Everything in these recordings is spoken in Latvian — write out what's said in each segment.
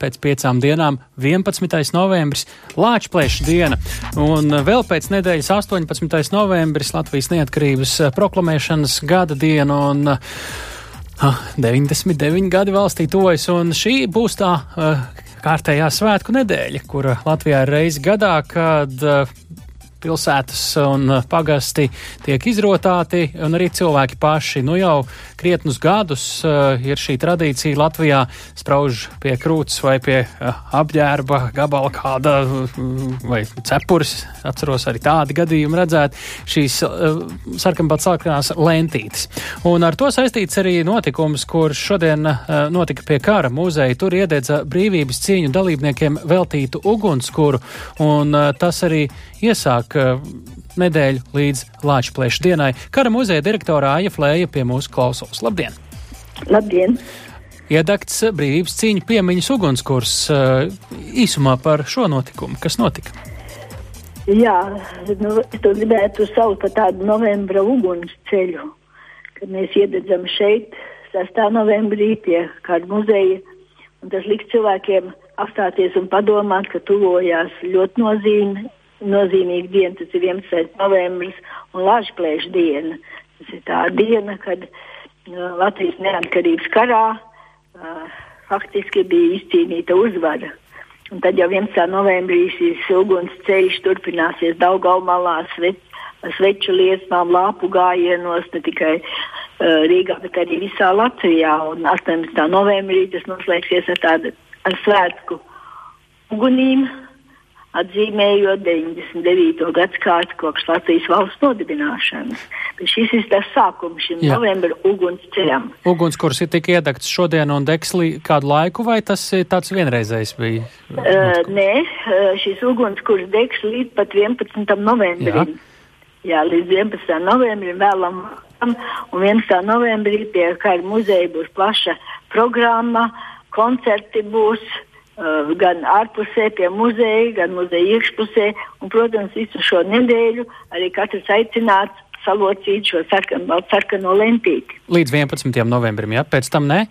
pēc piecām dienām 11. novembris Lāčplēša diena, un vēl pēc nedēļas 18. novembris Latvijas neatkarības proklamēšanas gada diena, un uh, 99 gadi valstī tojas, un šī būs tā kārtējā svētku nedēļa, kura Latvijā ir reizi gadā, kad pilsētas un pagasti tiek izrotāti, un arī cilvēki paši. Nu jau krietnus gadus uh, ir šī tradīcija Latvijā sprauž pie krūts vai pie uh, apģērba gabala kāda uh, vai cepures. Atceros arī tādi gadījumi redzēt šīs uh, sarkanbats sarkanās lentītes. Un ar to saistīts arī notikums, kurš šodien uh, notika pie kara muzeja. Tur iededza brīvības cīņu dalībniekiem veltītu ugunskuru, un uh, tas arī iesāk uh, nedēļu līdz Lāčplēša dienai. Kara muzeja direktorā Aija Flēja pie mūsu klausos. Labdien! Labdien! Iedegts brīvības cīņu piemiņas ugunskurs uh, īsumā par šo notikumu. Kas notika? Jā, nu, to gribētu saukt par tādu novembra uguns ceļu, kad mēs iededzam šeit 6. novembrī pie kāda muzeja, un tas liks cilvēkiem apstāties un padomāt, ka tuvojās ļoti nozīme, nozīmīga diena, tas ir 11. novembris un Latvijas diena. Tas ir tā diena, kad uh, Latvijas neatkarības karā uh, faktiski bija izcīnīta uzvara. Un tad jau 11. novembrī šis uguns ceļš turpināsies Daugaumālā, sve, sveču liesmām, lāpu gājienos, ne tikai uh, Rīgā, bet arī visā Latvijā. Un 18. novembrī tas noslēgsies ar tādu ar svētku ugunīm, atzīmējot 99. gadsimtu kopš Latvijas valsts nodibināšanas. Bet šis ir tas sākums šim Jā. novembra ugunsceļam. Ugunskurs ir tik iedegts šodien un degslī kādu laiku, vai tas ir tāds vienreizējs bija? Uh, nē, šis ugunskurs degs līdz pat 11. novembrim. Jā. Jā, līdz 11. novembrim vēlam. Un 11. novembrī pie Kara muzeja būs plaša programma, koncerti būs, Uh, gan ārpusē, pie muzeja, gan muzeja iekšpusē. Un, protams, visu šo nedēļu arī katrs aicināts salocīt šo sarkano, sarkano lentīti. Līdz 11. novembrim, jā, pēc tam ne?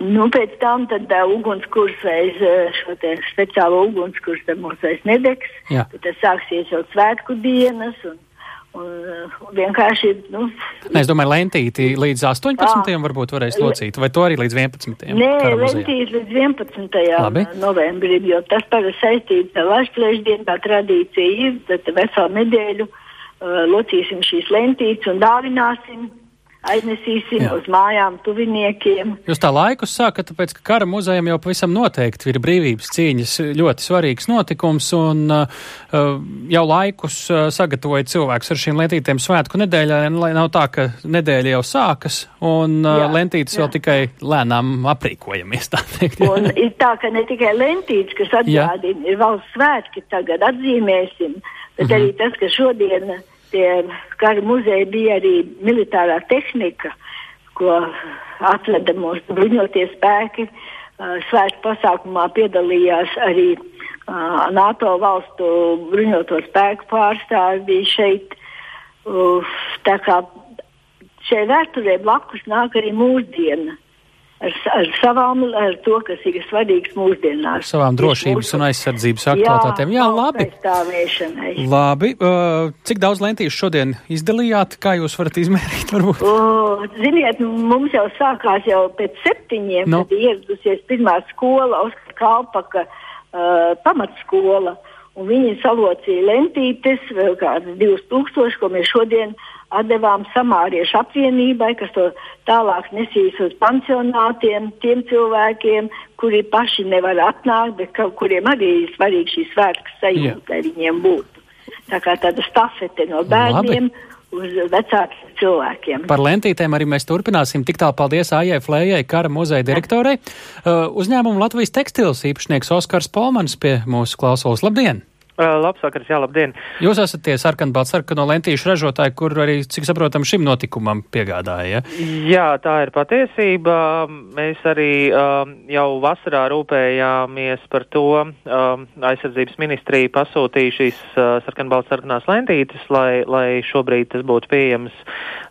Nu, pēc tam tad uh, ugunskurs vairs šo te speciālo ugunskurs tad mums vairs nedegs. Jā. Tad sāksies jau svētku dienas un vienkārši. Nu, es domāju, lentīti līdz 18. À, varbūt varēs locīt, vai to arī līdz 11. Nē, lentīti līdz 11. Labi. novembrim, jo tas parasti saistīts ar Latvijas tā tradīcija ir, tad veselu nedēļu uh, locīsim šīs lentītes un dāvināsim aiznesīsim Jā. uz mājām tuviniekiem. Jūs tā laikus sākat, tāpēc, ka kara muzejam jau pavisam noteikti ir brīvības cīņas ļoti svarīgs notikums, un uh, jau laikus uh, sagatavoja cilvēks ar šīm lentītēm svētku nedēļā, lai nav tā, ka nedēļa jau sākas, un uh, jā, lentītes jā. vēl tikai lēnām aprīkojamies, tā teikt. Jā. Un ir tā, ka ne tikai lentītes, kas atgādina, ir valsts svētki tagad atzīmēsim, bet mm -hmm. arī tas, ka šodien pie kara muzeja bija arī militārā tehnika, ko atveda mūsu bruņotie spēki. Svētku pasākumā piedalījās arī uh, NATO valstu bruņoto spēku pārstāvi bija šeit. Tā kā šai vēsturē blakus nāk arī mūsdiena ar, ar savām, ar to, kas ir svarīgs mūsdienās. Ar savām drošības mūsu... un aizsardzības aktualitātēm. Jā, Jā labi. Labi. Uh, cik daudz lentīšu šodien izdalījāt? Kā jūs varat izmērīt? Varbūt? Uh, ziniet, mums jau sākās jau pēc septiņiem, no. Nu. kad ieradusies pirmā skola, Oskar Kalpaka uh, pamatskola. Un viņi salocīja lentītes, vēl kādas divas tūkstošas, ko mēs šodien uh, atdevām samāriešu apvienībai, kas to tālāk nesīs uz pansionātiem, tiem cilvēkiem, kuri paši nevar atnākt, bet ka, kuriem arī ir svarīgi šī svētku sajūta, lai viņiem būtu. Tā kā tāda stafete no bērniem. Labi uz vecākiem cilvēkiem. Par lentītēm arī mēs turpināsim. Tik tālu paldies Ājai Flējai, kara muzeja direktorei. Uh, uzņēmumu Latvijas tekstils īpašnieks Oskars Polmans pie mūsu klausos. Labdien! Labs vakars, jā, labdien. Jūs esat tie sarkanbalts sarkano lentīšu ražotāji, kur arī, cik saprotam, šim notikumam piegādāja. Ja? Jā, tā ir patiesība. Mēs arī um, jau vasarā rūpējāmies par to. Um, aizsardzības ministrija pasūtīja šīs uh, sarkanbalts sarkanās lentītes, lai, lai šobrīd tas būtu pieejams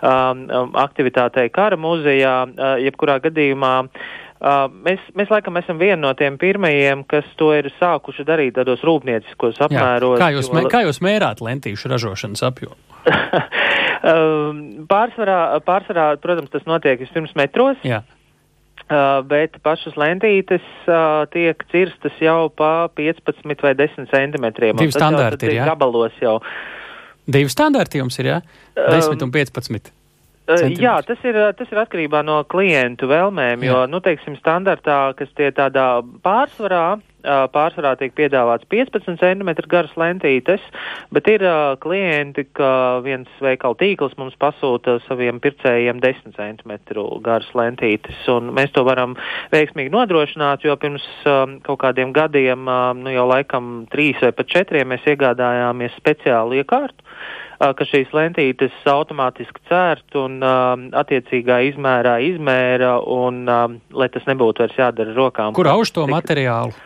um, aktivitātei kara muzejā. Uh, jebkurā gadījumā Uh, mēs, mēs laikam esam viena no tiem pirmajiem, kas to ir sākuši darīt tādos rūpnieciskos apmēros. Jā. Kā, jūs, mē, kā jūs mērāt lentīšu ražošanas apjomu? pārsvarā, pārsvarā, protams, tas notiek vispirms metros. Jā. Uh, bet pašas lentītes uh, tiek cirstas jau pa 15 vai 10 centimetriem. Divi standarti ir, jā? Gabalos jau. Divi standarti jums ir, jā? 10 um, un 15. Centimetri. Jā, tas ir, tas ir atkarībā no klientu vēlmēm, jo, Jā. nu, teiksim, standartā, kas tie tādā pārsvarā, pārsvarā tiek piedāvāts 15 cm garas lentītes, bet ir klienti, ka viens veikala tīkls mums pasūta saviem pircējiem 10 cm garas lentītes, un mēs to varam veiksmīgi nodrošināt, jo pirms kaut kādiem gadiem, nu jau laikam trīs vai pat četriem, mēs iegādājāmies speciālu iekārtu ka šīs lentītes automātiski cērt un attiecīgā izmērā izmēra un lai tas nebūtu vairs jādara rokām. Kur auž to materiālu?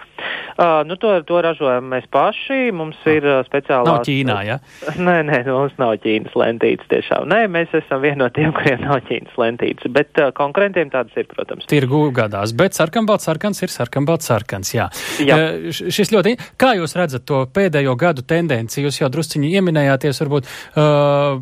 Uh, nu, to, to ražojam mēs paši. Mums ir uh, speciālā. Nav Ķīnā, ja? Nē, nē, mums nav Ķīnas lentītes tiešām. Nē, mēs esam vieni no tiem, kuriem nav Ķīnas lentītes. Bet uh, konkurentiem tādas ir, protams. Tirgu gadās, bet sarkanbalts sarkans ir sarkanbalts sarkans, jā. jā. Uh, šis ļoti. Kā jūs redzat to pēdējo gadu tendenci? Jūs jau drusciņi ieminējāties, varbūt. Uh,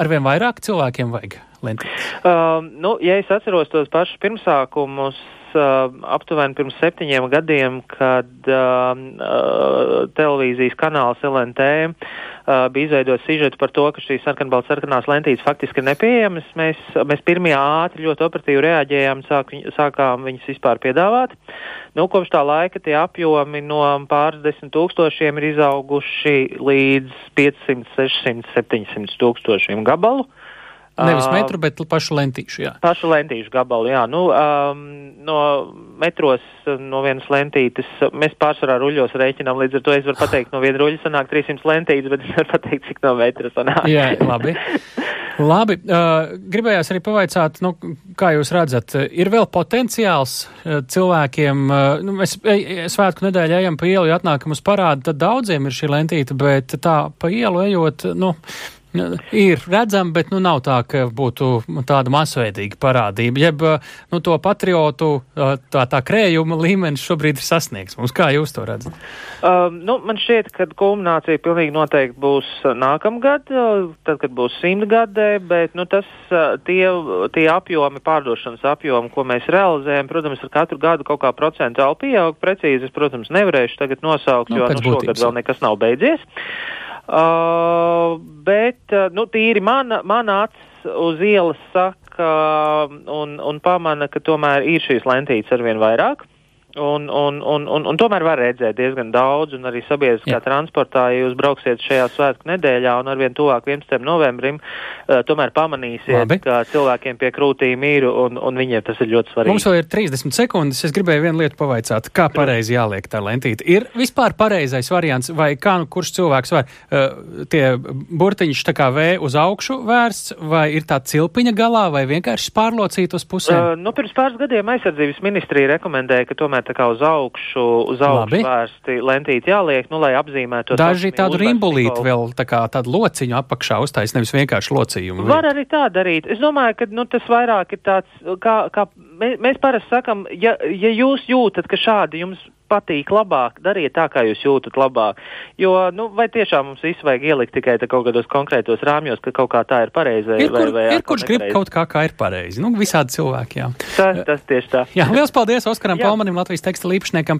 arvien vairāk cilvēkiem vajag lentītes? Uh, nu, ja es atceros tos pašus pirmsākumus, aptuveni pirms septiņiem gadiem, kad uh, uh, televīzijas kanāls LNT uh, bija izveidojis sižetu par to, ka šīs sarkanbalts sarkanās lentītes faktiski ir nepieejamas. Mēs, mēs pirmie ātri ļoti operatīvi reaģējām, sāk, sākām viņas vispār piedāvāt. Nu, kopš tā laika tie apjomi no pāris desmit tūkstošiem ir izauguši līdz 500, 600, 700 tūkstošiem gabalu. Uh, Nevis metru, bet pašu lentīšu, jā. Pašu lentīšu gabalu, jā. Nu, um, no metros, no vienas lentītes, mēs pārsvarā ruļos rēķinām, līdz ar to es varu pateikt, no viena ruļa sanāk 300 lentītes, bet es varu pateikt, cik no metra sanāk. jā, labi. Labi, uh, gribējās arī pavaicāt, nu, kā jūs redzat, ir vēl potenciāls uh, cilvēkiem, uh, nu, mēs e, svētku nedēļā ejam pa ielu, ja atnākam uz parādu, tad daudziem ir šī lentīte, bet tā pa ielu ejot, nu, Ir redzama, bet nu, nav tā, ka būtu tāda masveidīga parādība. Jeb nu, to patriotu tā, tā krējuma līmenis šobrīd ir sasniegts. Mums kā jūs to redzat? Um, nu, man šķiet, ka kulminācija pilnīgi noteikti būs nākamgad, tad, kad būs simtgadē, bet nu, tas, tie, tie apjomi, pārdošanas apjomi, ko mēs realizējam, protams, ar katru gadu kaut kā procentuāli pieaug. Precīzi es, protams, nevarēšu tagad nosaukt, nu, jo nu, šogad vēl nekas nav beidzies. Uh, bet, uh, nu, tīri mana, mana acs uz ielas saka un, un pamana, ka tomēr ir šīs lentītes arvien vairāk. Un, un, un, un, un tomēr var redzēt diezgan daudz, un arī sabiedriskā transportā, ja jūs brauksiet šajā svētku nedēļā un arvien tuvāk 11. novembrim, uh, tomēr pamanīsiet, Labi. ka cilvēkiem pie krūtīm ir, un, un viņiem tas ir ļoti svarīgi. Mums vēl ir 30 sekundes. Es gribēju vienu lietu pavaicāt. Kā pareizi jāliek tā lentīte? Ir vispār pareizais variants, vai kā nu kurš cilvēks var uh, tie burtiņš tā kā V uz augšu vērsts, vai ir tā cilpiņa galā, vai vienkārši pārlocīt uz pusēm? Uh, nu, pirms pāris gadiem aizsardzības ministrija rekomendēja, ka tomēr tā kā uz augšu, uz augšu Labi. vērsti lentīti jāliek, nu, lai apzīmētu. Daži tādu rimbulīti vēl tā kā tādu lociņu apakšā uztais, nevis vienkārši locījumu. Var arī tā darīt. Es domāju, ka, nu, tas vairāk ir tāds, kā, kā mēs, mēs parasti sakam, ja, ja jūs jūtat, ka šādi jums patīk labāk, dariet tā, kā jūs jūtat labāk. Jo, nu, vai tiešām mums visu vajag ielikt tikai kaut kādos konkrētos rāmjos, ka kaut kā tā ir pareizi? Ir, kur, vai, vai ir kurš grib kaut kā, kā ir pareizi. Nu, visādi cilvēki, jā. Tas, tas tieši tā. Jā, liels paldies Oskaram Palmanim, Latvijas teksta īpašniekam.